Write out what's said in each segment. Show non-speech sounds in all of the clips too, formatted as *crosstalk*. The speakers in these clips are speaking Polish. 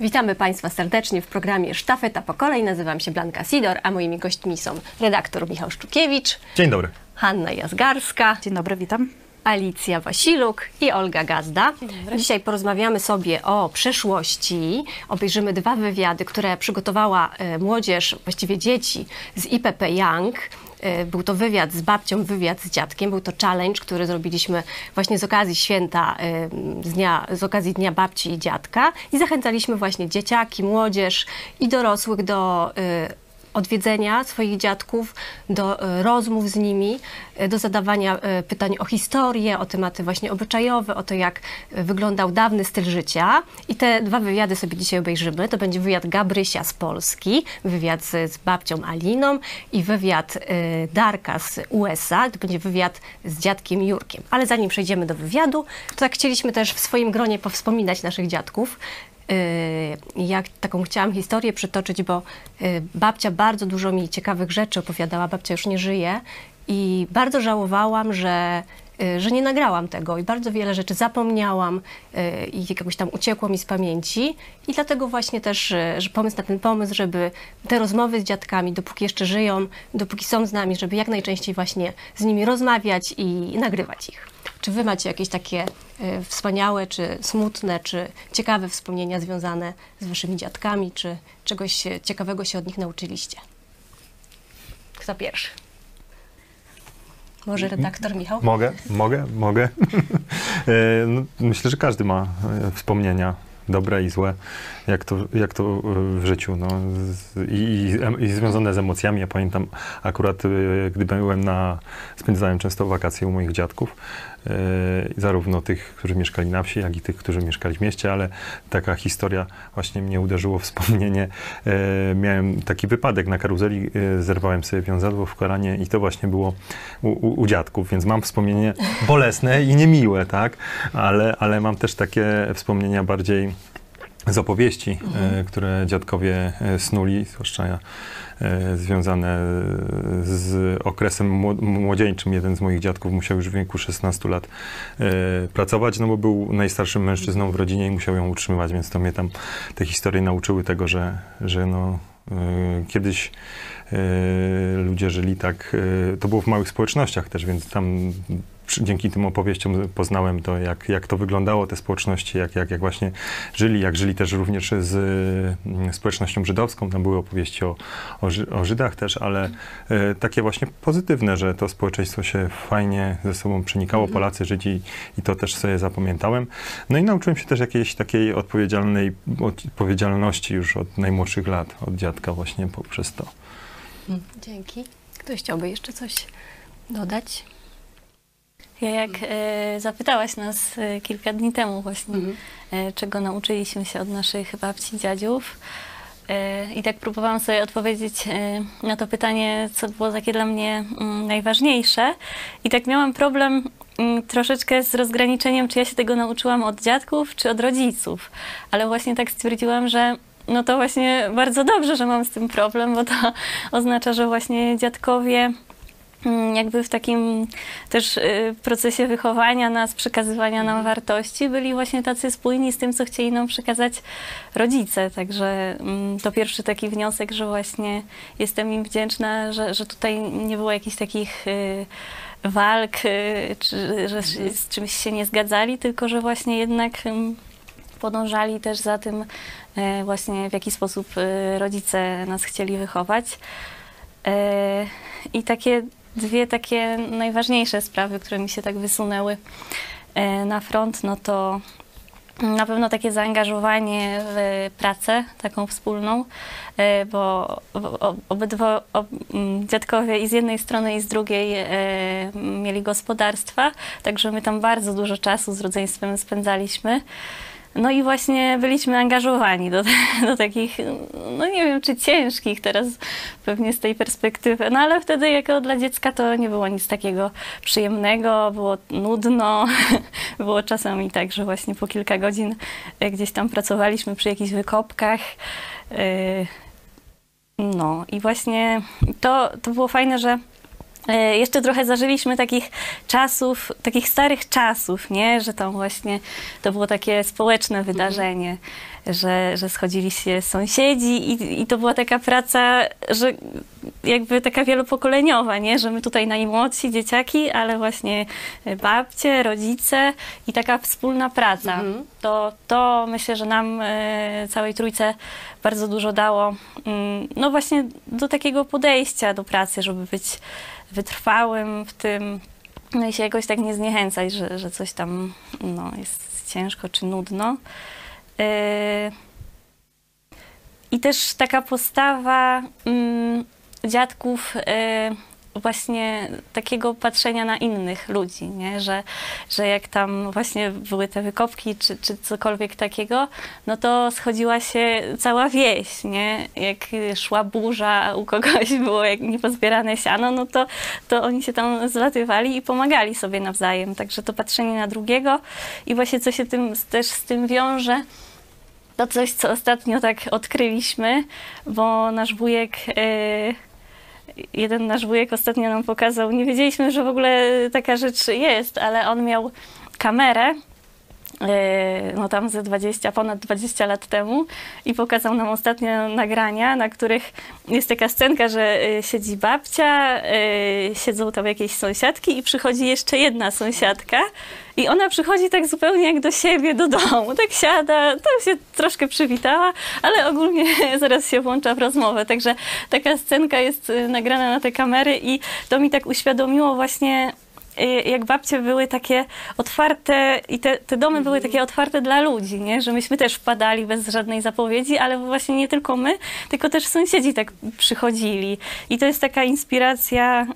Witamy Państwa serdecznie w programie Sztafeta po kolei. Nazywam się Blanka Sidor, a moimi gośćmi są redaktor Michał Szczukiewicz, Dzień dobry. Hanna Jazgarska, Dzień dobry, witam. Alicja Wasiluk i Olga Gazda. Dzisiaj porozmawiamy sobie o przeszłości. Obejrzymy dwa wywiady, które przygotowała e, młodzież, właściwie dzieci z IPP Young. E, Był to wywiad z babcią, wywiad z dziadkiem. Był to challenge, który zrobiliśmy właśnie z okazji święta, e, z, dnia, z okazji Dnia Babci i Dziadka. I zachęcaliśmy właśnie dzieciaki, młodzież i dorosłych do odwiedzenia swoich dziadków, do e, rozmów z nimi, e, do zadawania e, pytań o historię, o tematy właśnie obyczajowe, o to, jak wyglądał dawny styl życia. I te dwa wywiady sobie dzisiaj obejrzymy. To będzie wywiad Gabrysia z Polski, wywiad z, babcią Aliną i wywiad Darka z USA. To będzie wywiad z dziadkiem Jurkiem. Ale zanim przejdziemy do wywiadu, to tak chcieliśmy też w swoim gronie powspominać naszych dziadków. Yy, jak taką chciałam historię przytoczyć, bo yy, babcia bardzo dużo mi ciekawych rzeczy opowiadała, babcia już nie żyje i bardzo żałowałam, że, yy, że nie nagrałam tego i bardzo wiele rzeczy zapomniałam i jakoś tam uciekło mi z pamięci i dlatego właśnie też, że pomysł na ten pomysł, żeby te rozmowy z dziadkami, dopóki jeszcze żyją, dopóki są z nami, żeby jak najczęściej właśnie z nimi rozmawiać i nagrywać ich. Czy wy macie jakieś takie y, wspaniałe, czy smutne, czy ciekawe wspomnienia związane z waszymi dziadkami, czy czegoś e, ciekawego się od nich nauczyliście? Kto pierwszy? Może redaktor Michał? Mogę, mogę, mogę. *laughs* E, no, myślę, że każdy ma e, wspomnienia dobre i złe, jak to, jak to e, w życiu. No, i, i, I związane z emocjami. Ja pamiętam akurat, e, gdy byłem na, spędzałem często wakacje u moich dziadków, e, zarówno tych, którzy mieszkali na wsi, jak i tych, którzy mieszkali w mieście, ale taka historia właśnie mnie uderzyło w *laughs* wspomnienie. E, miałem taki wypadek na karuzeli, e, zerwałem sobie wiązadło w koranie i to właśnie było u, u, u dziadków, więc mam wspomnienie *laughs* bolesne i niemiłe, tak? Ale, ale mam też takie wspomnienia bardziej z opowieści, e, które dziadkowie e, snuli, zwłaszcza e, związane z okresem mło- młodzieńczym. Jeden z moich dziadków musiał już w wieku 16 lat pracować, no bo był najstarszym mężczyzną w rodzinie i musiał ją utrzymywać, więc to mnie tam te historie nauczyły tego, że, że no, kiedyś ludzie żyli tak, to było w małych społecznościach też, więc tam dzięki tym opowieściom poznałem to, jak, jak to wyglądało, te społeczności, jak, jak, jak właśnie żyli, jak żyli też również z mm, społecznością żydowską. Tam były opowieści o, o, Ży- o Żydach też, ale e, takie właśnie pozytywne, że to społeczeństwo się fajnie ze sobą przenikało, Polacy, Żydzi i to też sobie zapamiętałem. No i nauczyłem się też jakiejś takiej odpowiedzialnej, odpowiedzialności już od najmłodszych lat, od dziadka właśnie poprzez to. Dzięki. Ktoś chciałby jeszcze coś dodać? Ja jak e, zapytałaś nas e, kilka dni temu właśnie, Mhm. e, czego nauczyliśmy się od naszych babci, dziadziów. E, I tak próbowałam sobie odpowiedzieć e, na to pytanie, co było takie dla mnie mm, najważniejsze. I tak miałam problem mm, troszeczkę z rozgraniczeniem, czy ja się tego nauczyłam od dziadków, czy od rodziców. Ale właśnie tak stwierdziłam, że no to właśnie bardzo dobrze, że mam z tym problem, bo to *laughs* oznacza, że właśnie dziadkowie jakby w takim też y, procesie wychowania nas, przekazywania nam wartości, byli właśnie tacy spójni z tym, co chcieli nam przekazać rodzice. Także mm, to pierwszy taki wniosek, że właśnie jestem im wdzięczna, że, że tutaj nie było jakichś takich y, walk, y, czy że się z czymś się nie zgadzali, tylko że właśnie jednak podążali też za tym właśnie w jaki sposób rodzice nas chcieli wychować. I takie dwie takie najważniejsze sprawy, które mi się tak wysunęły e, na front, no to na pewno takie zaangażowanie w pracę taką wspólną, e, bo obydwo ob, dziadkowie i z jednej strony i z drugiej e, mieli gospodarstwa, także my tam bardzo dużo czasu z rodzeństwem spędzaliśmy. No i właśnie byliśmy angażowani do, *laughs* do takich, no nie wiem czy ciężkich teraz pewnie z tej perspektywy, no ale wtedy jako dla dziecka to nie było nic takiego przyjemnego, było nudno, *laughs* było czasami tak, że właśnie po kilka godzin e, gdzieś tam pracowaliśmy przy jakichś wykopkach. e, No i właśnie to, to było fajne, że Jeszcze trochę zażyliśmy takich czasów, takich starych czasów, nie? Że tam właśnie to było takie społeczne wydarzenie, że, że schodzili się sąsiedzi i, i to była taka praca, że jakby taka wielopokoleniowa, nie? Że my tutaj najmłodsi dzieciaki, ale właśnie babcie, rodzice i taka wspólna praca. To, to myślę, że nam e, całej trójce bardzo dużo dało, mm, no właśnie do takiego podejścia do pracy, żeby być wytrwałym w tym, no i się jakoś tak nie zniechęcać, że, że coś tam no, jest ciężko czy nudno. Yy, I też taka postawa mm, dziadków yy, właśnie takiego patrzenia na innych ludzi, nie? Że, że jak tam właśnie były te wykopki czy, czy cokolwiek takiego, no to schodziła się cała wieś, nie? Jak szła burza, u kogoś *laughs* było jak niepozbierane siano, no to, to oni się tam zlatywali i pomagali sobie nawzajem. Także to patrzenie na drugiego i właśnie co się tym, też z tym wiąże, to coś, co ostatnio tak odkryliśmy, bo nasz wujek... Yy, jeden nasz wujek ostatnio nam pokazał, nie wiedzieliśmy, że w ogóle taka rzecz jest, ale on miał kamerę, e, no tam ze 20, ponad 20 lat temu i pokazał nam ostatnio nagrania, na których jest taka scenka, że e, siedzi babcia, e, siedzą tam jakieś sąsiadki i przychodzi jeszcze jedna sąsiadka i ona przychodzi tak zupełnie jak do siebie, do domu, tak siada, tam się troszkę przywitała, ale ogólnie *laughs* zaraz się włącza w rozmowę, także taka scenka jest y, nagrana na te kamery i to mi tak uświadomiło właśnie y, jak babcie były takie otwarte i te, te domy były takie otwarte dla ludzi, nie? że myśmy też wpadali bez żadnej zapowiedzi, ale właśnie nie tylko my, tylko też sąsiedzi tak przychodzili. I to jest taka inspiracja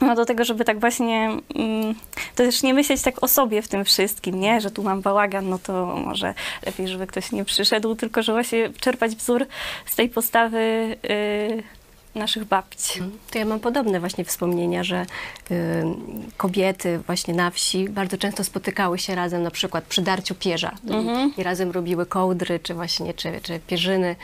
no do tego, żeby tak właśnie mm, to też nie myśleć tak o sobie w tym wszystkim, nie? Że tu mam bałagan, no to może lepiej, żeby ktoś nie przyszedł, tylko że właśnie czerpać wzór z tej postawy y, naszych babci. To ja mam podobne właśnie wspomnienia, że y, kobiety właśnie na wsi bardzo często spotykały się razem na przykład przy darciu pierza i, i razem robiły kołdry, czy właśnie, czy, czy pierzyny.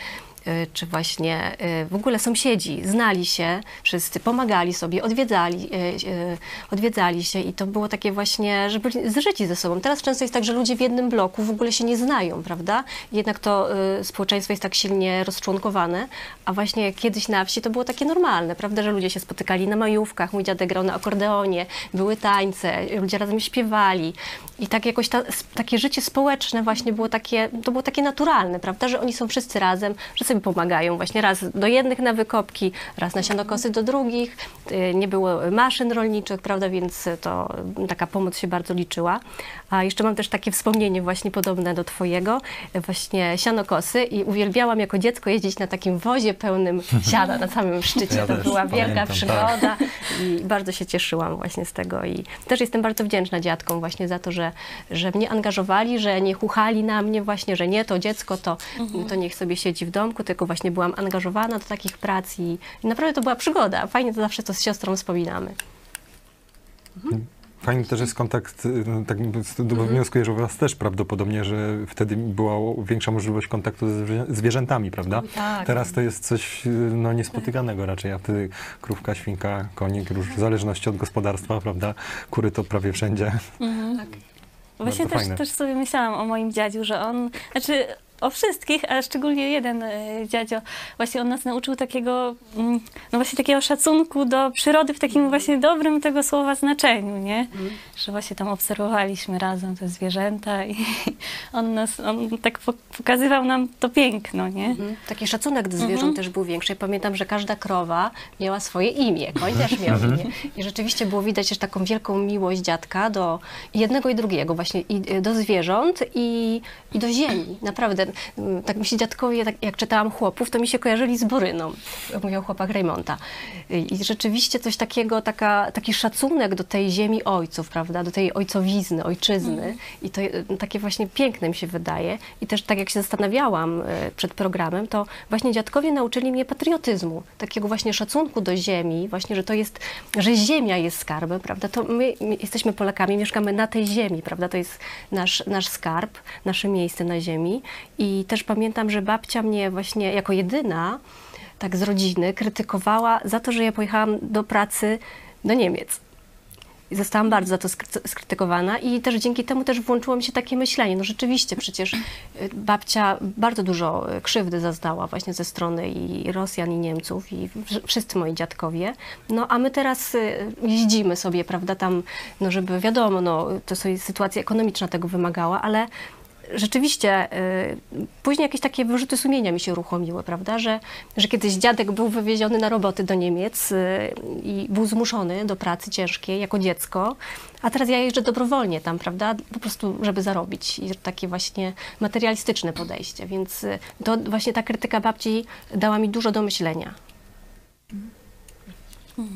Y, Czy właśnie y, w ogóle sąsiedzi znali się, wszyscy pomagali sobie, odwiedzali, y, odwiedzali się i to było takie właśnie, że byli zżyci ze sobą. Teraz często jest tak, że ludzie w jednym bloku w ogóle się nie znają, prawda? Jednak to społeczeństwo jest tak silnie rozczłonkowane, a właśnie kiedyś na wsi to było takie normalne, prawda, że ludzie się spotykali na majówkach, mój dziadek grał na akordeonie, były tańce, ludzie razem śpiewali i tak jakoś ta, takie życie społeczne właśnie było takie, to było takie naturalne, prawda, że oni są wszyscy razem, że sobie pomagają właśnie raz do jednych na wykopki, raz na sianokosy do drugich, Y, nie było maszyn rolniczych, prawda, więc to taka pomoc się bardzo liczyła. A jeszcze mam też takie wspomnienie właśnie podobne do twojego, właśnie sianokosy i uwielbiałam jako dziecko jeździć na takim wozie pełnym *laughs* siana na samym szczycie. Ja to była wielka pamiętam, tak. przygoda i bardzo się cieszyłam właśnie z tego i też jestem bardzo wdzięczna dziadkom właśnie za to, że, że mnie angażowali, że nie chuchali na mnie właśnie, że nie, to dziecko to, to niech sobie siedzi w domku, tylko właśnie byłam angażowana do takich prac i, i naprawdę to była przygoda. Fajnie to zawsze to z siostrą wspominamy. Fajny też jest kontakt, y, no, tak do- wnioskuję, że u was też prawdopodobnie, że wtedy była większa możliwość kontaktu ze zwierzę- zwierzętami, prawda? Tak. Teraz to jest coś y, no, niespotykanego raczej, a wtedy krówka, świnka, konik, róż, w zależności od gospodarstwa, prawda? Kury to prawie wszędzie. Właśnie Bardzo też, fajne. też sobie myślałam o moim dziadziu, że on, znaczy o wszystkich, ale szczególnie jeden e, dziadzio, właśnie on nas nauczył takiego, mm, no właśnie takiego szacunku do przyrody w takim właśnie dobrym tego słowa znaczeniu, nie? Że właśnie tam obserwowaliśmy razem te zwierzęta i *laughs* on nas, on tak po- pokazywał nam to piękno, nie? Mhm. Taki szacunek do zwierząt też był większy. Ja pamiętam, że każda krowa miała swoje imię, koń też miał imię. I rzeczywiście było widać też taką wielką miłość dziadka do jednego i drugiego, właśnie i y, do zwierząt i, i do ziemi. Naprawdę, tak mi się dziadkowie, tak jak czytałam chłopów, to mi się kojarzyli z Boryną, jak mówił o chłopach Raymonta. I rzeczywiście coś takiego, taka, taki szacunek do tej ziemi ojców, prawda, do tej ojcowizny, ojczyzny. I to y, takie właśnie piękne mi się wydaje. I też tak jak się zastanawiałam y, przed programem, to właśnie dziadkowie nauczyli mnie patriotyzmu, takiego właśnie szacunku do ziemi, właśnie, że to jest, że ziemia jest skarbem, prawda, to my, my jesteśmy Polakami, mieszkamy na tej ziemi, prawda, to jest nasz, nasz skarb, nasze miejsce na ziemi. I też pamiętam, że babcia mnie właśnie jako jedyna tak z rodziny krytykowała za to, że ja pojechałam do pracy do Niemiec. I zostałam bardzo za to skry- skrytykowana i też dzięki temu też włączyło mi się takie myślenie. No rzeczywiście, przecież y, babcia bardzo dużo y, krzywdy zaznała właśnie ze strony i Rosjan, i Niemców, i wsz- wszyscy moi dziadkowie. No a my teraz y, jeździmy sobie, prawda, tam, no żeby wiadomo, no to sobie sytuacja ekonomiczna tego wymagała, ale rzeczywiście y, później jakieś takie wyrzuty sumienia mi się uruchomiły, prawda, że, że kiedyś dziadek był wywieziony na roboty do Niemiec y, i był zmuszony do pracy ciężkiej jako dziecko, a teraz ja jeżdżę dobrowolnie tam, prawda, po prostu żeby zarobić i takie właśnie materialistyczne podejście, więc y, to właśnie ta krytyka babci dała mi dużo do myślenia.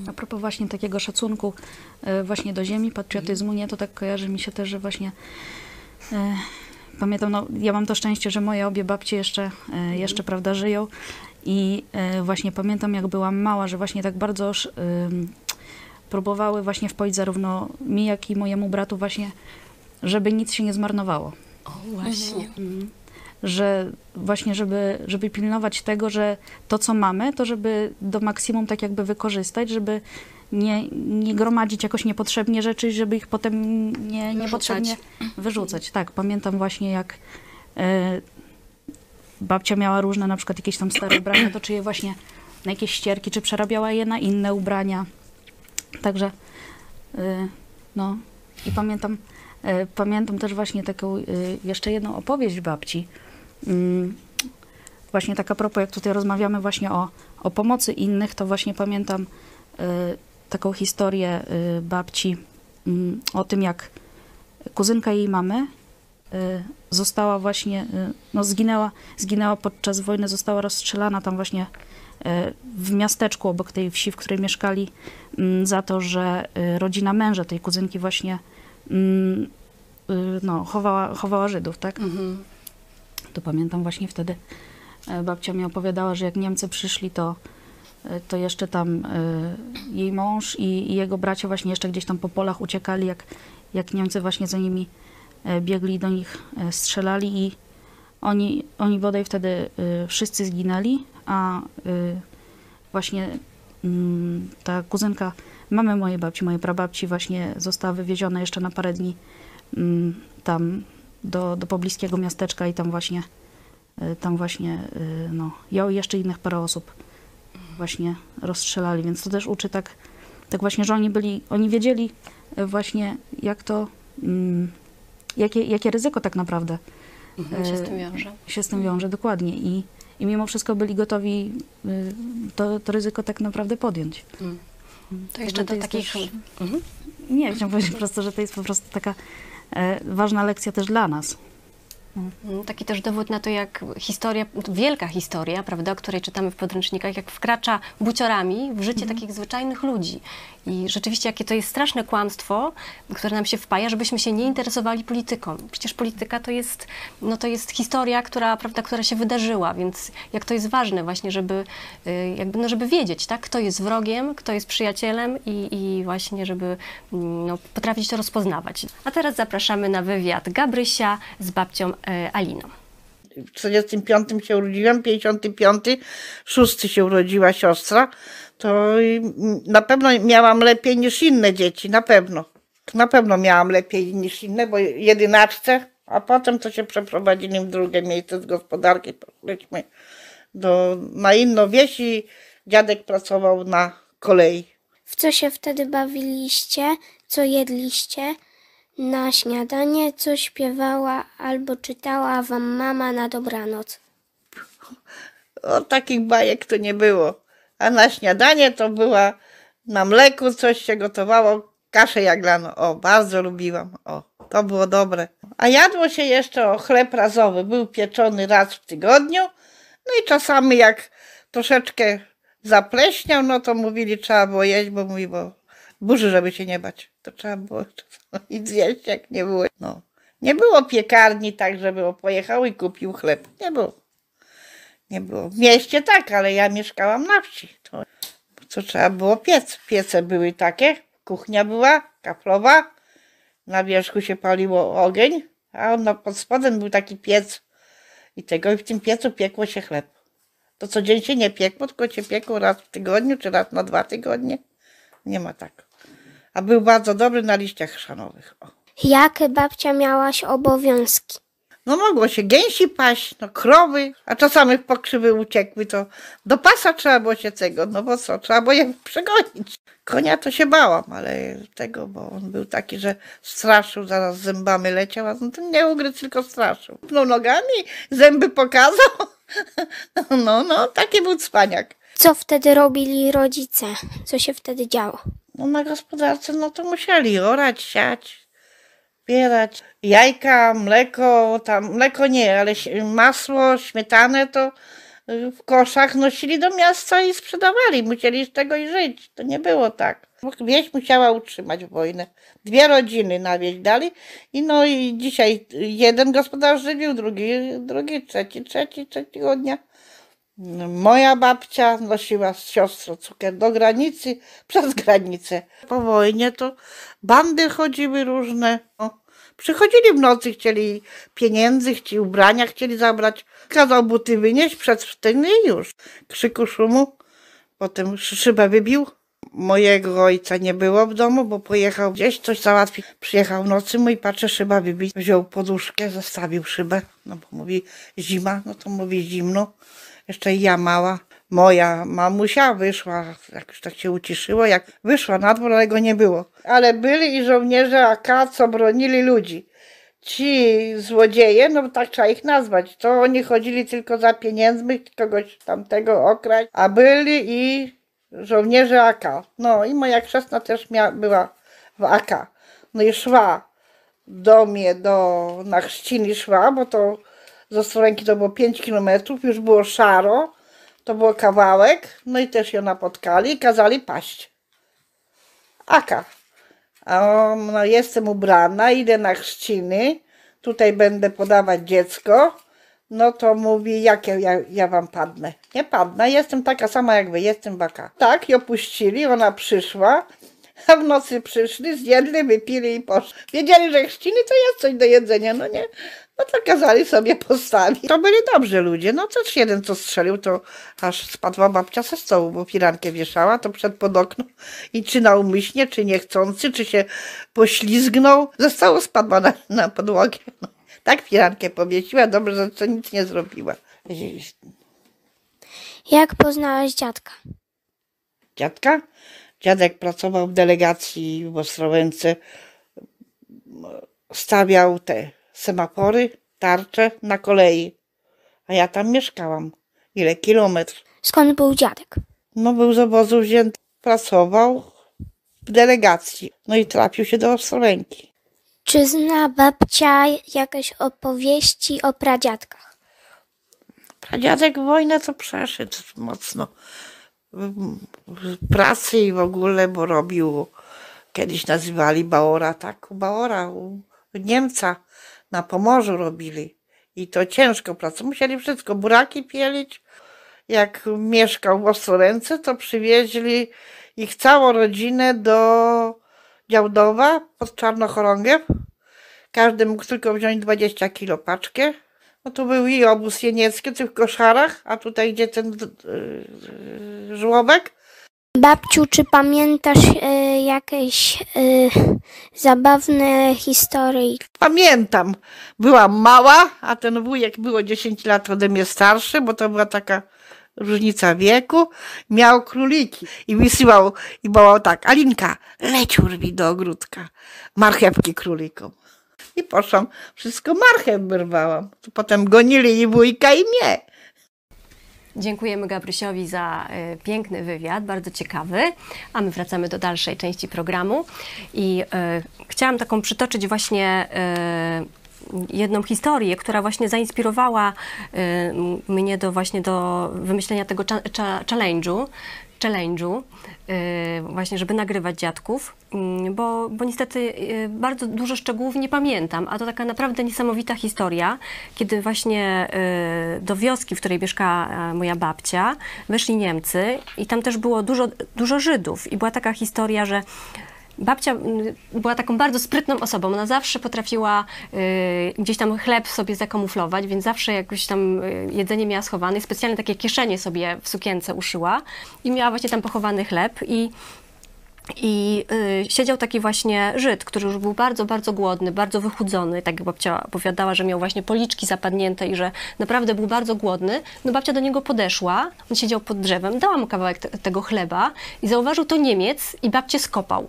A propos właśnie takiego szacunku właśnie do ziemi, patriotyzmu, nie, to tak kojarzy mi się też, że właśnie e, pamiętam, no ja mam to szczęście, że moje obie babcie jeszcze, e, jeszcze prawda, żyją. I e, właśnie pamiętam, jak byłam mała, że właśnie tak bardzo próbowały właśnie wpoić zarówno mi, jak i mojemu bratu właśnie, żeby nic się nie zmarnowało. O, właśnie. że właśnie, żeby, żeby pilnować tego, że to, co mamy, to żeby do maksimum tak jakby wykorzystać, żeby nie, nie gromadzić jakoś niepotrzebnie rzeczy, żeby ich potem nie, Wyrzucać. niepotrzebnie wyrzucać. Tak, pamiętam właśnie jak e, babcia miała różne na przykład jakieś tam stare ubrania, to czy je właśnie na jakieś ścierki, czy przerabiała je na inne ubrania. Także e, no i pamiętam, e, pamiętam też właśnie taką jeszcze jedną opowieść babci. Mm, Właśnie tak a propos, jak tutaj rozmawiamy właśnie o, o pomocy innych, to właśnie pamiętam taką historię e, babci mm, o tym, jak kuzynka jej mamy e, została właśnie, e, no zginęła, zginęła podczas wojny, została rozstrzelana tam właśnie w miasteczku obok tej wsi, w której mieszkali, mm, za to, że rodzina męża tej kuzynki właśnie mm, y, no, chowała, chowała Żydów, tak? Mhm. To pamiętam właśnie wtedy e, babcia mi opowiadała, że jak Niemcy przyszli, to, to jeszcze tam e, jej mąż i, jego bracia właśnie jeszcze gdzieś tam po polach uciekali, jak, jak Niemcy właśnie za nimi e, biegli, do nich e, strzelali i oni, oni bodaj wtedy e, wszyscy zginęli, a e, właśnie mm, ta kuzynka mamy mojej babci, mojej prababci właśnie została wywieziona jeszcze na parę dni mm, tam do, do pobliskiego miasteczka i tam właśnie y, tam właśnie y, no, ją i jeszcze innych parę osób właśnie rozstrzelali, więc to też uczy tak, tak właśnie, że oni byli, oni wiedzieli y, właśnie jak to, mm, jakie, jakie ryzyko tak naprawdę Mhm, się z E, tym wiąże. się z tym wiąże, dokładnie i, i mimo wszystko byli gotowi y, to, to ryzyko tak naprawdę podjąć. Mm. To jeszcze do takich... też- Mhm. Nie, chciałam powiedzieć po prostu, że to jest po prostu taka e, ważna lekcja też dla nas. Mm, Taki też dowód na to, jak historia, wielka historia, prawda, o której czytamy w podręcznikach, jak wkracza buciorami w życie takich zwyczajnych ludzi. I rzeczywiście, jakie to jest straszne kłamstwo, które nam się wpaja, żebyśmy się nie interesowali polityką. Przecież polityka to jest, no to jest historia, która, prawda, która się wydarzyła, więc jak to jest ważne właśnie, żeby, y, jakby, no, żeby wiedzieć, tak, kto jest wrogiem, kto jest przyjacielem i, i właśnie, żeby mm, no, potrafić to rozpoznawać. A teraz zapraszamy na wywiad Gabrysia z babcią e, Aliną. w 45 się urodziłam, 55, 6 się urodziła siostra, to na pewno miałam lepiej niż inne dzieci, na pewno. Na pewno miałam lepiej niż inne, bo jedynaczce, a potem to się przeprowadzili w drugie miejsce z gospodarki, poszliśmy do, na inną wieś i dziadek pracował na kolei. W co się wtedy bawiliście? Co jedliście? Na śniadanie co śpiewała albo czytała wam mama na dobranoc? O, takich bajek to nie było. A na śniadanie to była na mleku coś się gotowało, kaszę jaglaną. O, bardzo lubiłam. O, to było dobre. A jadło się jeszcze o chleb razowy. Był pieczony raz w tygodniu. No i czasami jak troszeczkę zapleśniał, no to mówili, trzeba było jeść, bo mówi, bo burzy, żeby się nie bać. To trzeba było *laughs* i zjeść, jak nie było. No. Nie było piekarni tak, żeby pojechał i kupił chleb. Nie było. Nie było. W mieście tak, ale ja mieszkałam na wsi. To, to trzeba było piec. Piece były takie, kuchnia była kaflowa, na wierzchu się paliło ogień, a no, pod spodem był taki piec i tego i w tym piecu piekło się chleb. To co dzień się nie piekło, tylko się piekło raz w tygodniu, czy raz na dwa tygodnie. Nie ma tak. a był bardzo dobry na liściach chrzanowych. Jakie babcia miałaś obowiązki? No mogło się gęsi paść, no krowy, a czasami pokrzywy uciekły, to do pasa trzeba było się tego, no bo co, trzeba było je przegonić. Konia to się bałam, ale tego, bo on był taki, że straszył, zaraz zębami leciał, a on to nie ugryzł, tylko straszył. No nogami, zęby pokazał, *laughs* no, no, taki był cwaniak. Co wtedy robili rodzice? Co się wtedy działo? No na gospodarce, no to musieli orać, siać, zbierać. Jajka, mleko, tam, mleko nie, ale masło, śmietanę to y, w koszach nosili do miasta i sprzedawali. Musieli z tego i żyć. To nie było tak. Wieś musiała utrzymać wojnę. Dwie rodziny na wieś dali i no i dzisiaj jeden gospodarz żywił, drugi, drugi, trzeci, trzeci, trzeciego dnia. Moja babcia nosiła z siostrą cukier do granicy, przez granicę. Po wojnie to bandy chodziły różne. No. Przychodzili w nocy, chcieli pieniędzy, chcieli ubrania, chcieli zabrać. Kazał buty wynieść przed sztyny i już. Krzyku, szumu. Potem szy- szybę wybił. Mojego ojca nie było w domu, bo pojechał gdzieś, coś załatwić. Przyjechał w nocy, mój patrzę, szyba wybić. Wziął poduszkę, zostawił szybę. No bo mówi zima, no to mówi zimno. Jeszcze ja mała. Moja mamusia wyszła, jak już tak się uciszyło, jak wyszła na dwór, ale go nie było. Ale byli i żołnierze AK, co bronili ludzi. Ci złodzieje, no tak trzeba ich nazwać, to oni chodzili tylko za pieniędzmi, kogoś tamtego okraść, a byli i żołnierze AK. No i moja krzesna też mia- była w AK. No i szła do mnie, do, na chrzciny szła, bo to z Ostrołęki to było 5 kilometrów, już było szaro, to było kawałek, no i też ją napotkali i kazali paść. Aka. On, no jestem ubrana, idę na chrzciny, tutaj będę podawać dziecko, no to mówi, jakie ja, ja wam padnę. Nie padnę, jestem taka sama jak wy, jestem baka. Tak, i opuścili, ona przyszła, a w nocy przyszli, zjedli, wypili i poszli. Wiedzieli, że chrzciny to jest coś do jedzenia, no nie? No to kazali sobie postawić. To byli dobrzy ludzie. No też jeden, co strzelił, to aż spadła babcia ze stołu, bo firankę wieszała, to przed pod okno. I czy naumyślnie, czy niechcący, czy się poślizgnął, ze stołu spadła na, na podłogę. No, tak firankę powiesiła, dobrze, że co nic nie zrobiła. Jak poznałeś dziadka? dziadka. Dziadek pracował w delegacji w Ostrołęce. Stawiał te semafory, tarcze na kolei. A ja tam mieszkałam. Ile? Kilometr. Skąd był dziadek? No był z obozu wzięty. Pracował w delegacji. No i trafił się do Ostrołęki. Czy zna babcia jakieś opowieści o pradziadkach? Pradziadek wojnę to przeszedł mocno. W- pracy i w ogóle, bo robił, kiedyś nazywali Baora, tak, Baora, u Niemca na Pomorzu robili. I to ciężko pracować. Musieli wszystko, buraki pielić. Jak mieszkał w Ostroręce, to przywieźli ich całą rodzinę do Działdowa pod Czarnochorągiew. Każdy mógł tylko wziąć 20 kilo paczkę. No to był i obóz jeniecki, w koszarach, a tutaj gdzie ten yy, żłobek. Babciu, czy pamiętasz e, jakieś e, zabawne historie? Pamiętam, byłam mała, a ten wujek było 10 lat ode mnie starszy, bo to była taka różnica wieku. Miał króliki i wysyłał i wołał tak, Alinka, leć urwij do ogródka, marchewki królikom. I poszłam, wszystko marchew wyrwałam. Potem gonili i wujka i mnie. Dziękujemy Gabrysiowi za e, piękny wywiad, bardzo ciekawy. A my wracamy do dalszej części programu. I e, chciałam taką przytoczyć właśnie e, jedną historię, która właśnie zainspirowała mnie do właśnie do wymyślenia tego challenge'u. Challenge'u, e, właśnie, żeby nagrywać dziadków, mm, bo, bo niestety e, bardzo dużo szczegółów nie pamiętam, a to taka naprawdę niesamowita historia, kiedy właśnie e, do wioski, w której mieszka moja babcia, weszli Niemcy i tam też było dużo, dużo Żydów i była taka historia, że Babcia mm, była taką bardzo sprytną osobą. Ona zawsze potrafiła y, gdzieś tam chleb sobie zakamuflować, więc zawsze jakoś tam y, jedzenie miała schowane. Specjalnie takie kieszenie sobie w sukience uszyła i miała właśnie tam pochowany chleb. I I y, siedział taki właśnie Żyd, który już był bardzo, bardzo głodny, bardzo wychudzony. Tak jak babcia opowiadała, że miał właśnie policzki zapadnięte i że naprawdę był bardzo głodny. No babcia do niego podeszła, on siedział pod drzewem, dała mu kawałek te, tego chleba i zauważył to Niemiec i babcię skopał.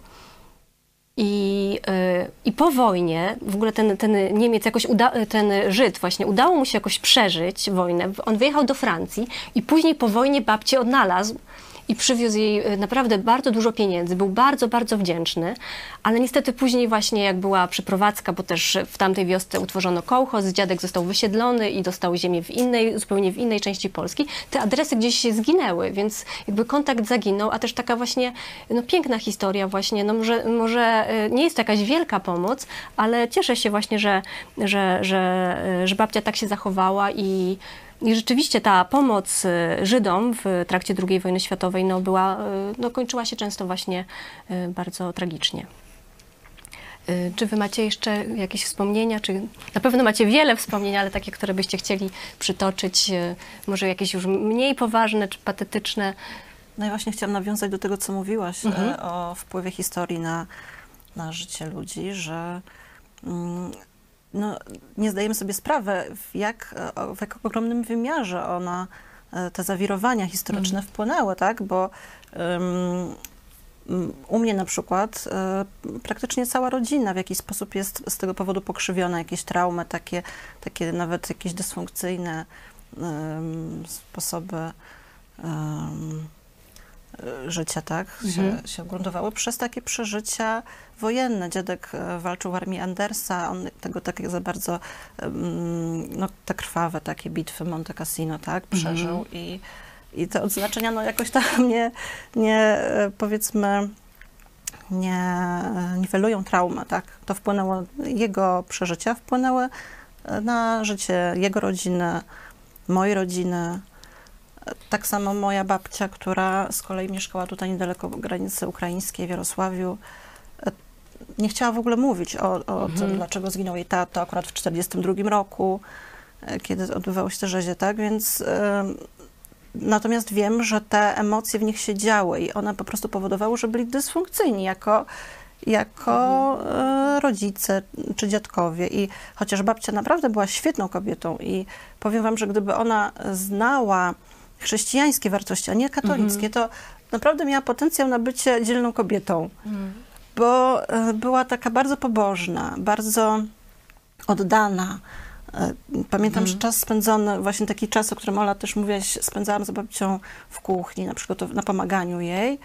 I, y, I po wojnie w ogóle ten, ten Niemiec jakoś, uda, ten Żyd właśnie, udało mu się jakoś przeżyć wojnę. On wyjechał do Francji i później po wojnie babcię odnalazł i przywiózł jej y, naprawdę bardzo dużo pieniędzy. Był bardzo, bardzo wdzięczny, ale niestety później właśnie jak była przeprowadzka, bo też w tamtej wiosce utworzono kołchoz, dziadek został wysiedlony i dostał ziemię w innej, zupełnie w innej części Polski, te adresy gdzieś się zginęły, więc jakby kontakt zaginął, a też taka właśnie no, piękna historia właśnie, no może, może y, nie jest to jakaś wielka pomoc, ale cieszę się właśnie, że, że, że, y, że babcia tak się zachowała i i rzeczywiście ta pomoc y, Żydom w trakcie II wojny światowej no, była, y, no, kończyła się często właśnie y, bardzo tragicznie. Czy wy macie jeszcze jakieś wspomnienia? Czy na pewno macie wiele wspomnień, ale takie, które byście chcieli przytoczyć, może jakieś już mniej poważne czy patetyczne? No i właśnie chciałam nawiązać do tego, co mówiłaś mhm. o wpływie historii na, na życie ludzi, że mm, no, nie zdajemy sobie sprawy, w jak, w jak ogromnym wymiarze ona, e, te zawirowania historyczne mm. wpłynęły, tak? Bo um, u mnie na przykład y, praktycznie cała rodzina w jakiś sposób jest z tego powodu pokrzywiona, jakieś traumy, takie, takie nawet jakieś dysfunkcyjne sposoby Y, życia, tak, mhm. się, się gruntowały przez takie przeżycia wojenne. Dziadek e, walczył w armii Andersa, on tego tak za bardzo, no, te krwawe takie bitwy Monte Cassino, tak, mhm. przeżył mhm. i, i te odznaczenia, no, jakoś tam *laughs* nie, nie e, powiedzmy, nie e, niwelują traumę, tak. To wpłynęło, jego przeżycia wpłynęły na życie jego rodziny, mojej rodziny, tak samo moja babcia, która z kolei mieszkała tutaj niedaleko granicy ukraińskiej w Jarosławiu, e, nie chciała w ogóle mówić o, o mhm. tym, dlaczego zginął jej tato akurat w 1942 roku, e, kiedy odbywało się te rzezie, tak? Więc y, natomiast wiem, że te emocje w nich się działy i one po prostu powodowały, że byli dysfunkcyjni jako, jako mhm. rodzice czy dziadkowie. I chociaż babcia naprawdę była świetną kobietą i powiem wam, że gdyby ona znała chrześcijańskie wartości, a nie katolickie, mhm. to naprawdę miała potencjał na bycie dzielną kobietą. Mhm. Bo e, była taka bardzo pobożna, bardzo oddana. E, pamiętam, mhm. że czas spędzony, właśnie taki czas, o którym Ola też mówiłaś, spędzałam z babcią w kuchni, na przykład na pomaganiu jej.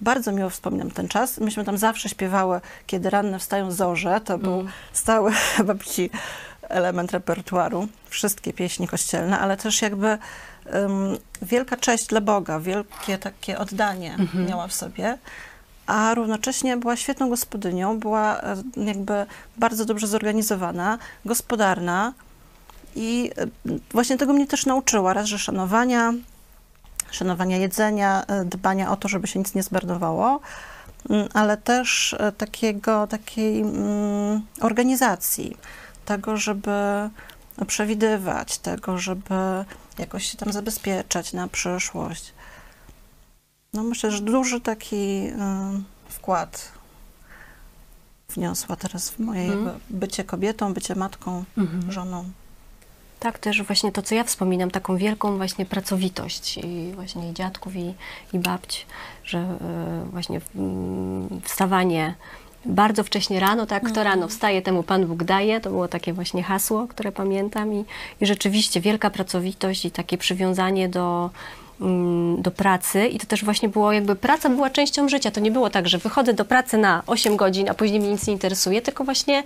Bardzo miło wspominam ten czas. Myśmy tam zawsze śpiewały, kiedy ranne wstają zorze. To był mm. stały *laughs* babci element repertuaru. Wszystkie pieśni kościelne, ale też jakby um, wielka cześć dla Boga, wielkie takie oddanie mhm. miała w sobie, a równocześnie była świetną gospodynią, była e, jakby bardzo dobrze zorganizowana, gospodarna i e, właśnie tego mnie też nauczyła, raz, że szanowania, szanowania jedzenia, e, dbania o to, żeby się nic nie zmarnowało, mm, ale też takiego, takiej mm, organizacji, tego, żeby przewidywać, tego, żeby jakoś się tam zabezpieczać na przyszłość. No myślę, że duży taki y, wkład wniosła teraz w moje mm. bycie kobietą, bycie matką, mm -hmm. żoną. Tak, też właśnie to, co ja wspominam, taką wielką właśnie pracowitość i właśnie i dziadków, i, i babć, że y, właśnie y, wstawanie bardzo wcześnie rano, tak, kto mhm. rano wstaje, temu Pan Bóg daje. To było takie właśnie hasło, które pamiętam i, i rzeczywiście wielka pracowitość i takie przywiązanie do, mm, do pracy i to też właśnie było jakby praca była częścią życia. To nie było tak, że wychodzę do pracy na 8 godzin, a później mnie nic nie interesuje, tylko właśnie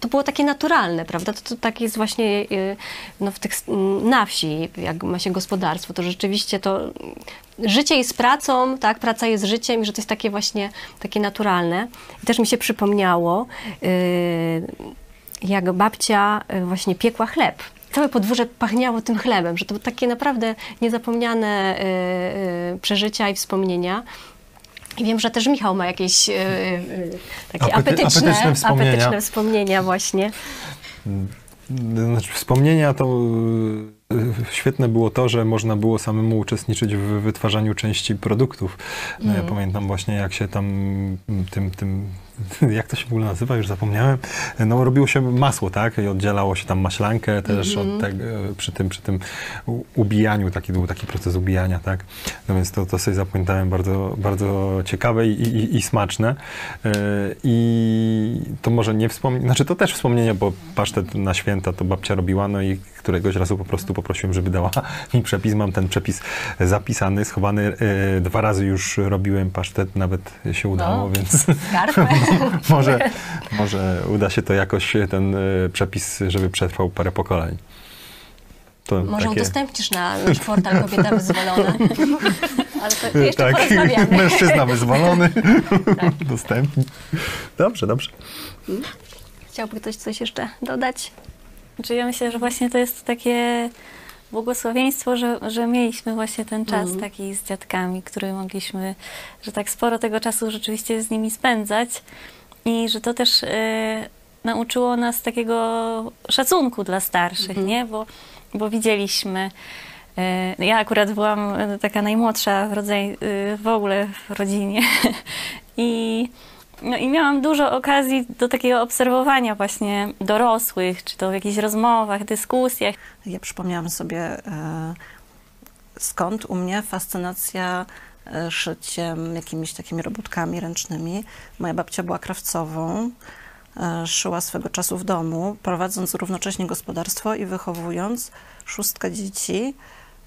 to było takie naturalne, prawda? To, to tak jest właśnie y, no, w tych, na wsi, jak ma się gospodarstwo, to rzeczywiście to życie jest pracą, tak? Praca jest życiem i że to jest takie właśnie takie naturalne. I też mi się przypomniało, y, jak babcia y, właśnie piekła chleb całe podwórze pachniało tym chlebem, że to takie naprawdę niezapomniane przeżycia i wspomnienia. I wiem, że też Michał ma jakieś yy, yy, takie Apety, apetyczne, apetyczne, wspomnienia. apetyczne wspomnienia właśnie. Znaczy, wspomnienia to y, świetne było to, że można było samemu uczestniczyć w wytwarzaniu części produktów. No, Mm. Ja pamiętam właśnie, jak się tam mm, tym, tym, *laughs* jak to się w ogóle nazywa, już zapomniałem. No, robiło się masło, tak? I oddzielało się tam maślankę też Mhm. od tego, przy tym, przy tym ubijaniu, taki był taki proces ubijania, tak? No więc to, to sobie zapamiętałem bardzo, bardzo ciekawe i, i, i smaczne. E, I to może nie wspomnienie, znaczy to też wspomnienie, bo pasztet na święta to babcia robiła, no i któregoś razu po prostu poprosiłem, żeby dała *laughs* mi przepis. Mam ten przepis zapisany, schowany. E, Dwa razy już robiłem pasztet, nawet się udało, No. więc Skarpę. *laughs* *laughs* może, może uda się to jakoś, ten e, przepis, żeby przetrwał parę pokoleń. To Może takie- udostępnisz na nasz portal Kobieta *laughs* Wyzwolona. Ale to jeszcze tak, porozmawiamy. *laughs* mężczyzna wyzwolony. Dostępny. Dobrze, dobrze. Chciałby ktoś coś jeszcze dodać? Znaczy ja myślę, że właśnie to jest takie błogosławieństwo, że, że mieliśmy właśnie ten czas Mhm. taki z dziadkami, który mogliśmy, że tak sporo tego czasu rzeczywiście z nimi spędzać i że to też e, nauczyło nas takiego szacunku dla starszych, Mhm. nie? Bo, bo widzieliśmy e, ja akurat byłam e, taka najmłodsza w, rodzaj, w ogóle w rodzinie *laughs* i no i miałam dużo okazji do takiego obserwowania właśnie dorosłych, czy to w jakichś rozmowach, dyskusjach. Ja przypomniałam sobie, e, skąd u mnie fascynacja e, szyciem, jakimiś takimi robótkami ręcznymi. Moja babcia była krawcową, e, szyła swego czasu w domu, prowadząc równocześnie gospodarstwo i wychowując szóstkę dzieci.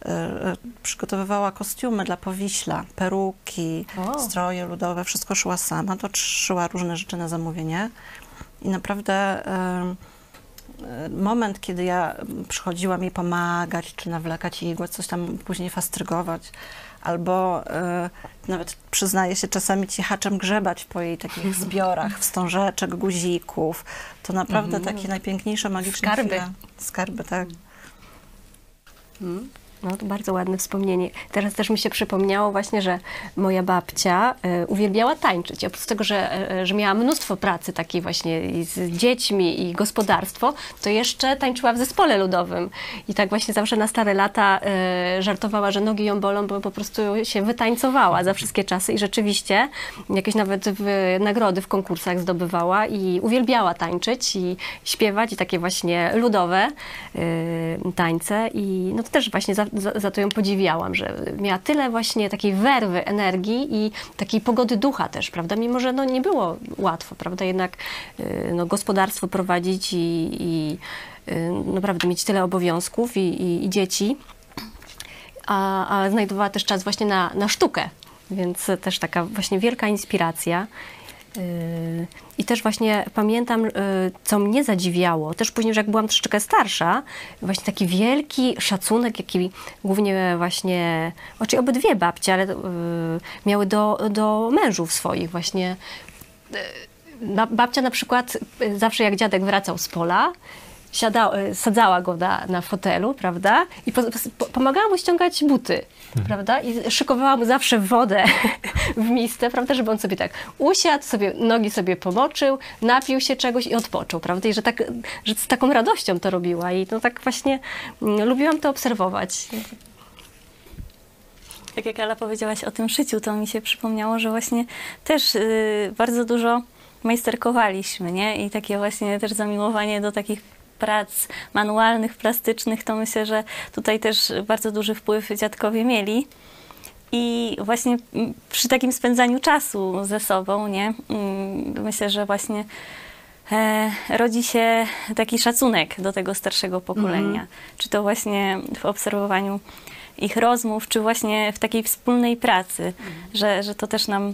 E, e, Przygotowywała kostiumy dla powiśla, peruki, O. stroje ludowe, wszystko szyła sama. To szyła różne rzeczy na zamówienie. I naprawdę em, e, moment, kiedy ja przychodziłam jej pomagać, czy nawlekać igłę, coś tam później fastrygować, albo e, nawet przyznaję się czasami cichaczem grzebać po jej takich *laughs* zbiorach, wstążeczek, guzików, to naprawdę takie najpiękniejsze, magiczne Skarby. chwile. Skarby, tak. No to bardzo ładne wspomnienie. Teraz też mi się przypomniało właśnie, że moja babcia e, uwielbiała tańczyć. Oprócz tego, że, e, że miała mnóstwo pracy takiej właśnie z dziećmi i gospodarstwo, to jeszcze tańczyła w zespole ludowym. I tak właśnie zawsze na stare lata e, żartowała, że nogi ją bolą, bo po prostu się wytańcowała za wszystkie czasy i rzeczywiście jakieś nawet w, nagrody w konkursach zdobywała i uwielbiała tańczyć i śpiewać i takie właśnie ludowe tańce i no to też właśnie za, za to ją podziwiałam, że miała tyle właśnie takiej werwy, energii i takiej pogody ducha też, prawda, mimo że no nie było łatwo, prawda, jednak y, no, gospodarstwo prowadzić i, i y, naprawdę mieć tyle obowiązków i, i, i dzieci, a, a znajdowała też czas właśnie na, na sztukę, więc też taka właśnie wielka inspiracja. I też właśnie pamiętam, yy, co mnie zadziwiało, też później, że jak byłam troszeczkę starsza, właśnie taki wielki szacunek, jaki głównie właśnie, znaczy obydwie babcie, ale yy, miały do, do mężów swoich właśnie. Na, babcia na przykład zawsze jak dziadek wracał z pola, siada, y, sadzała go na, na fotelu, prawda? I po, po, pomagała mu ściągać buty, prawda? I szykowała mu zawsze wodę *laughs* w misce, prawda? Żeby on sobie tak usiadł, sobie nogi sobie pomoczył, napił się czegoś i odpoczął, prawda? I że, tak, że z taką radością to robiła. I to tak właśnie mm, lubiłam to obserwować. Tak jak Ala powiedziałaś o tym szyciu, to mi się przypomniało, że właśnie też y, bardzo dużo majsterkowaliśmy, nie? I takie właśnie też zamiłowanie do takich prac manualnych, plastycznych, to myślę, że tutaj też bardzo duży wpływ dziadkowie mieli. I właśnie mm, przy takim spędzaniu czasu ze sobą, nie? Mm, Myślę, że właśnie e, rodzi się taki szacunek do tego starszego pokolenia. Czy to właśnie w obserwowaniu ich rozmów, czy właśnie w takiej wspólnej pracy, że, że to też nam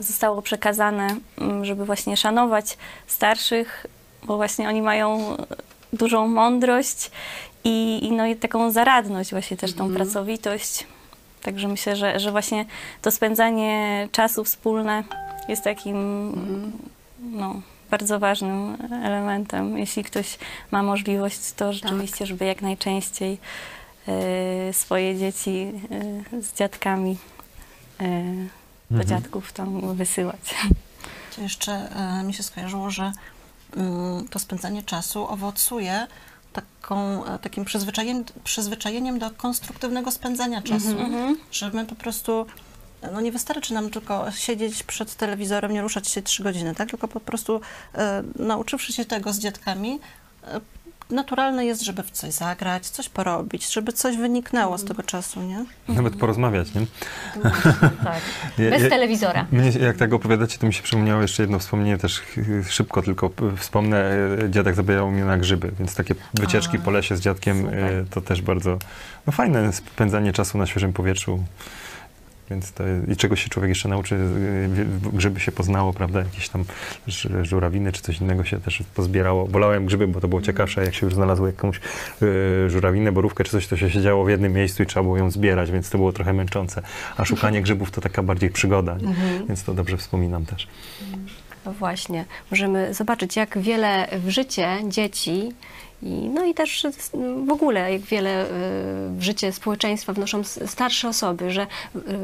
zostało przekazane, mm, żeby właśnie szanować starszych, bo właśnie oni mają dużą mądrość i, i, no, i taką zaradność, właśnie też tą pracowitość. Także myślę, że, że właśnie to spędzanie czasu wspólne jest takim no, bardzo ważnym elementem. Jeśli ktoś ma możliwość, to rzeczywiście, żeby jak najczęściej e, swoje dzieci e, z dziadkami e, do dziadków tam wysyłać. To jeszcze mi się skojarzyło, że to spędzanie czasu owocuje taką, e, takim przyzwyczajeniem, przyzwyczajeniem do konstruktywnego spędzania czasu. Że my po prostu, no nie wystarczy nam tylko siedzieć przed telewizorem, nie ruszać się trzy godziny, tak? Tylko po prostu e, nauczywszy się tego z dziadkami, e, naturalne jest, żeby w coś zagrać, coś porobić, żeby coś wyniknęło z tego czasu, nie? Nawet porozmawiać, nie? Tak. *laughs* Bez telewizora. Mnie, jak tak opowiadacie, to mi się przypomniało jeszcze jedno wspomnienie, też szybko tylko wspomnę. Dziadek zabierał mnie na grzyby, więc takie wycieczki po lesie z dziadkiem e, to też bardzo no, fajne spędzanie czasu na świeżym powietrzu. Więc to, I czego się człowiek jeszcze nauczy, grzyby się poznało, prawda, jakieś tam żurawiny czy coś innego się też pozbierało. Wolałem grzyby, bo to było ciekawsze, jak się już znalazło jakąś e, żurawinę, borówkę czy coś, to się siedziało w jednym miejscu i trzeba było ją zbierać, więc to było trochę męczące. A szukanie grzybów to taka bardziej przygoda, nie? więc to dobrze wspominam też. No właśnie, możemy zobaczyć, jak wiele w życie dzieci i, no i też w ogóle, jak wiele y, w życie społeczeństwa wnoszą starsze osoby, że y,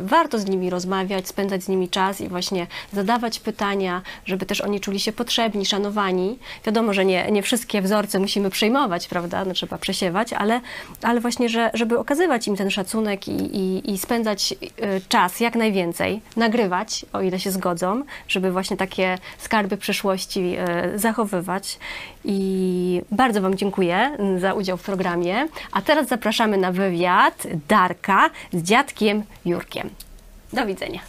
warto z nimi rozmawiać, spędzać z nimi czas i właśnie zadawać pytania, żeby też oni czuli się potrzebni, szanowani. Wiadomo, że nie, nie wszystkie wzorce musimy przejmować, prawda, no, trzeba przesiewać, ale, ale właśnie, że, żeby okazywać im ten szacunek i, i, i spędzać y, czas jak najwięcej, nagrywać, o ile się zgodzą, żeby właśnie takie skarby przeszłości y, zachowywać. I bardzo Wam dziękuję mm, za udział w programie. A teraz zapraszamy na wywiad Darka z dziadkiem Jurkiem. Do widzenia.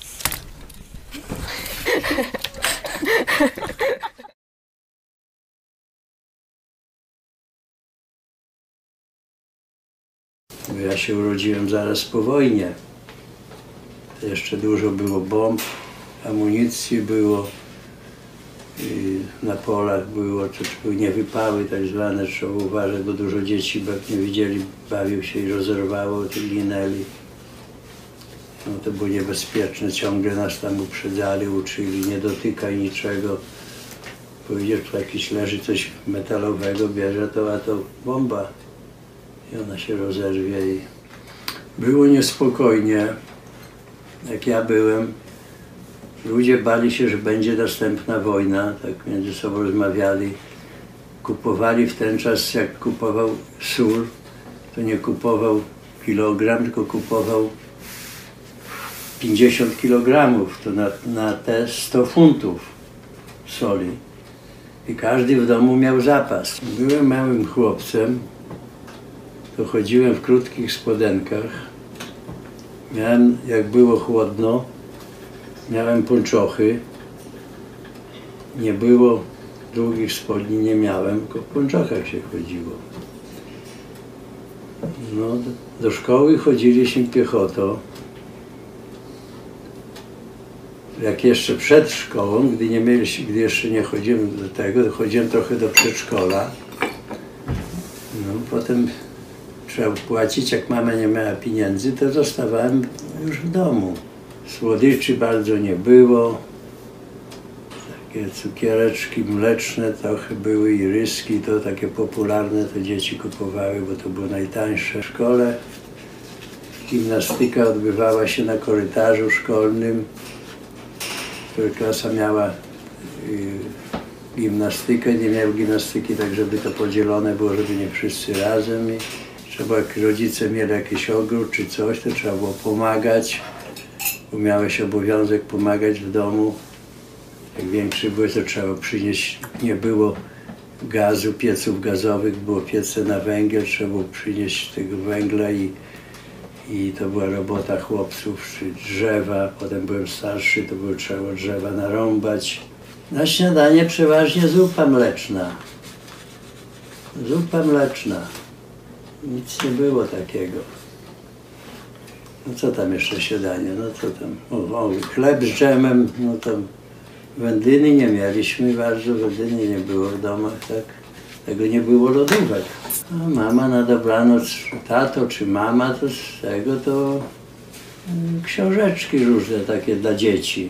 Ja się urodziłem zaraz po wojnie. Jeszcze dużo było bomb, amunicji było, na polach było, były niewypały tak zwane, trzeba uważać, bo dużo dzieci jak nie widzieli, bawił się i rozerwało, to ginęli. No to było niebezpieczne, ciągle nas tam uprzedzali, uczyli, nie dotykaj niczego. Powiedziesz, tu jakiś leży coś metalowego, bierze to, a to bomba i ona się rozerwie. I było niespokojnie, jak ja byłem. Ludzie bali się, że będzie następna wojna, tak między sobą rozmawiali. Kupowali w ten czas, jak kupował sól, to nie kupował kilogram, tylko kupował 50 kilogramów, to na, na te 100 funtów soli. I każdy w domu miał zapas. Byłem małym chłopcem, to chodziłem w krótkich spodenkach. Miałem, jak było chłodno, miałem ponczochy. Nie było długich spodni, nie miałem, tylko w pończochach się chodziło. No, do, szkoły chodziliśmy piechotą. Jak jeszcze przed szkołą, gdy, nie mieliśmy, gdy jeszcze nie chodziłem do tego, chodziłem trochę do przedszkola. No, potem trzeba płacić, jak mama nie miała pieniędzy, to zostawałem już w domu. Słodyczy bardzo nie było. Takie cukiereczki mleczne trochę były i ryski, to takie popularne, to dzieci kupowały, bo to było najtańsze. W szkole gimnastyka odbywała się na korytarzu szkolnym. Klasa miała y, gimnastykę, nie miał gimnastyki, tak żeby to podzielone było, żeby nie wszyscy razem. I trzeba, jak rodzice mieli jakiś ogród czy coś, to trzeba było pomagać. Bo miałeś obowiązek pomagać w domu. Jak większy byłeś, to trzeba przynieść, nie było gazu, pieców gazowych, było piece na węgiel, trzeba było przynieść tego węgla i, i to była robota chłopców, czy drzewa. Potem byłem starszy, to było trzeba drzewa narąbać. Na śniadanie przeważnie zupa mleczna. Zupa mleczna. Nic nie było takiego. No co tam jeszcze śniadanie? No co tam? O, o, chleb z dżemem, no tam wędliny nie mieliśmy bardzo, wędliny nie było w domach, tak? Tego nie było lodówek. A mama na dobranoc, tato czy mama, to z tego to mm, książeczki różne takie dla dzieci.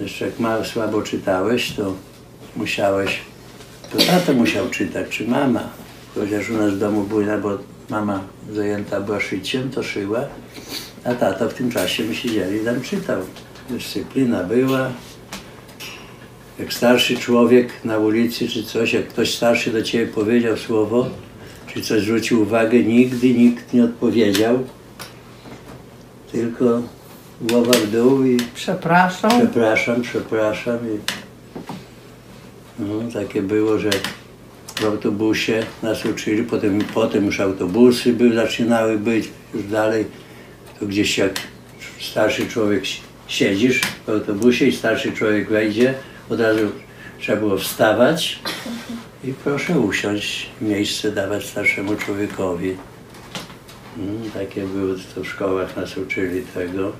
Jeszcze jak mało słabo czytałeś, to musiałeś, to tato musiał czytać, czy mama. Chociaż u nas w domu były, bo mama zajęta była szyciem, to szyła, a tata w tym czasie my siedzieli i tam czytał. Dyscyplina była. jak starszy człowiek na ulicy czy coś, jak ktoś starszy do ciebie powiedział słowo, czy coś zwrócił uwagę, nigdy nikt nie odpowiedział, tylko głowa w dół i Przepraszam. przepraszam, przepraszam. I, no, takie było, że w autobusie nas uczyli, potem, potem już autobusy były, zaczynały być już dalej. To gdzieś jak starszy człowiek si- siedzisz w autobusie i starszy człowiek wejdzie, od razu trzeba było wstawać i proszę usiąść, miejsce dawać starszemu człowiekowi. Mm, takie były, to w szkołach nas uczyli tego.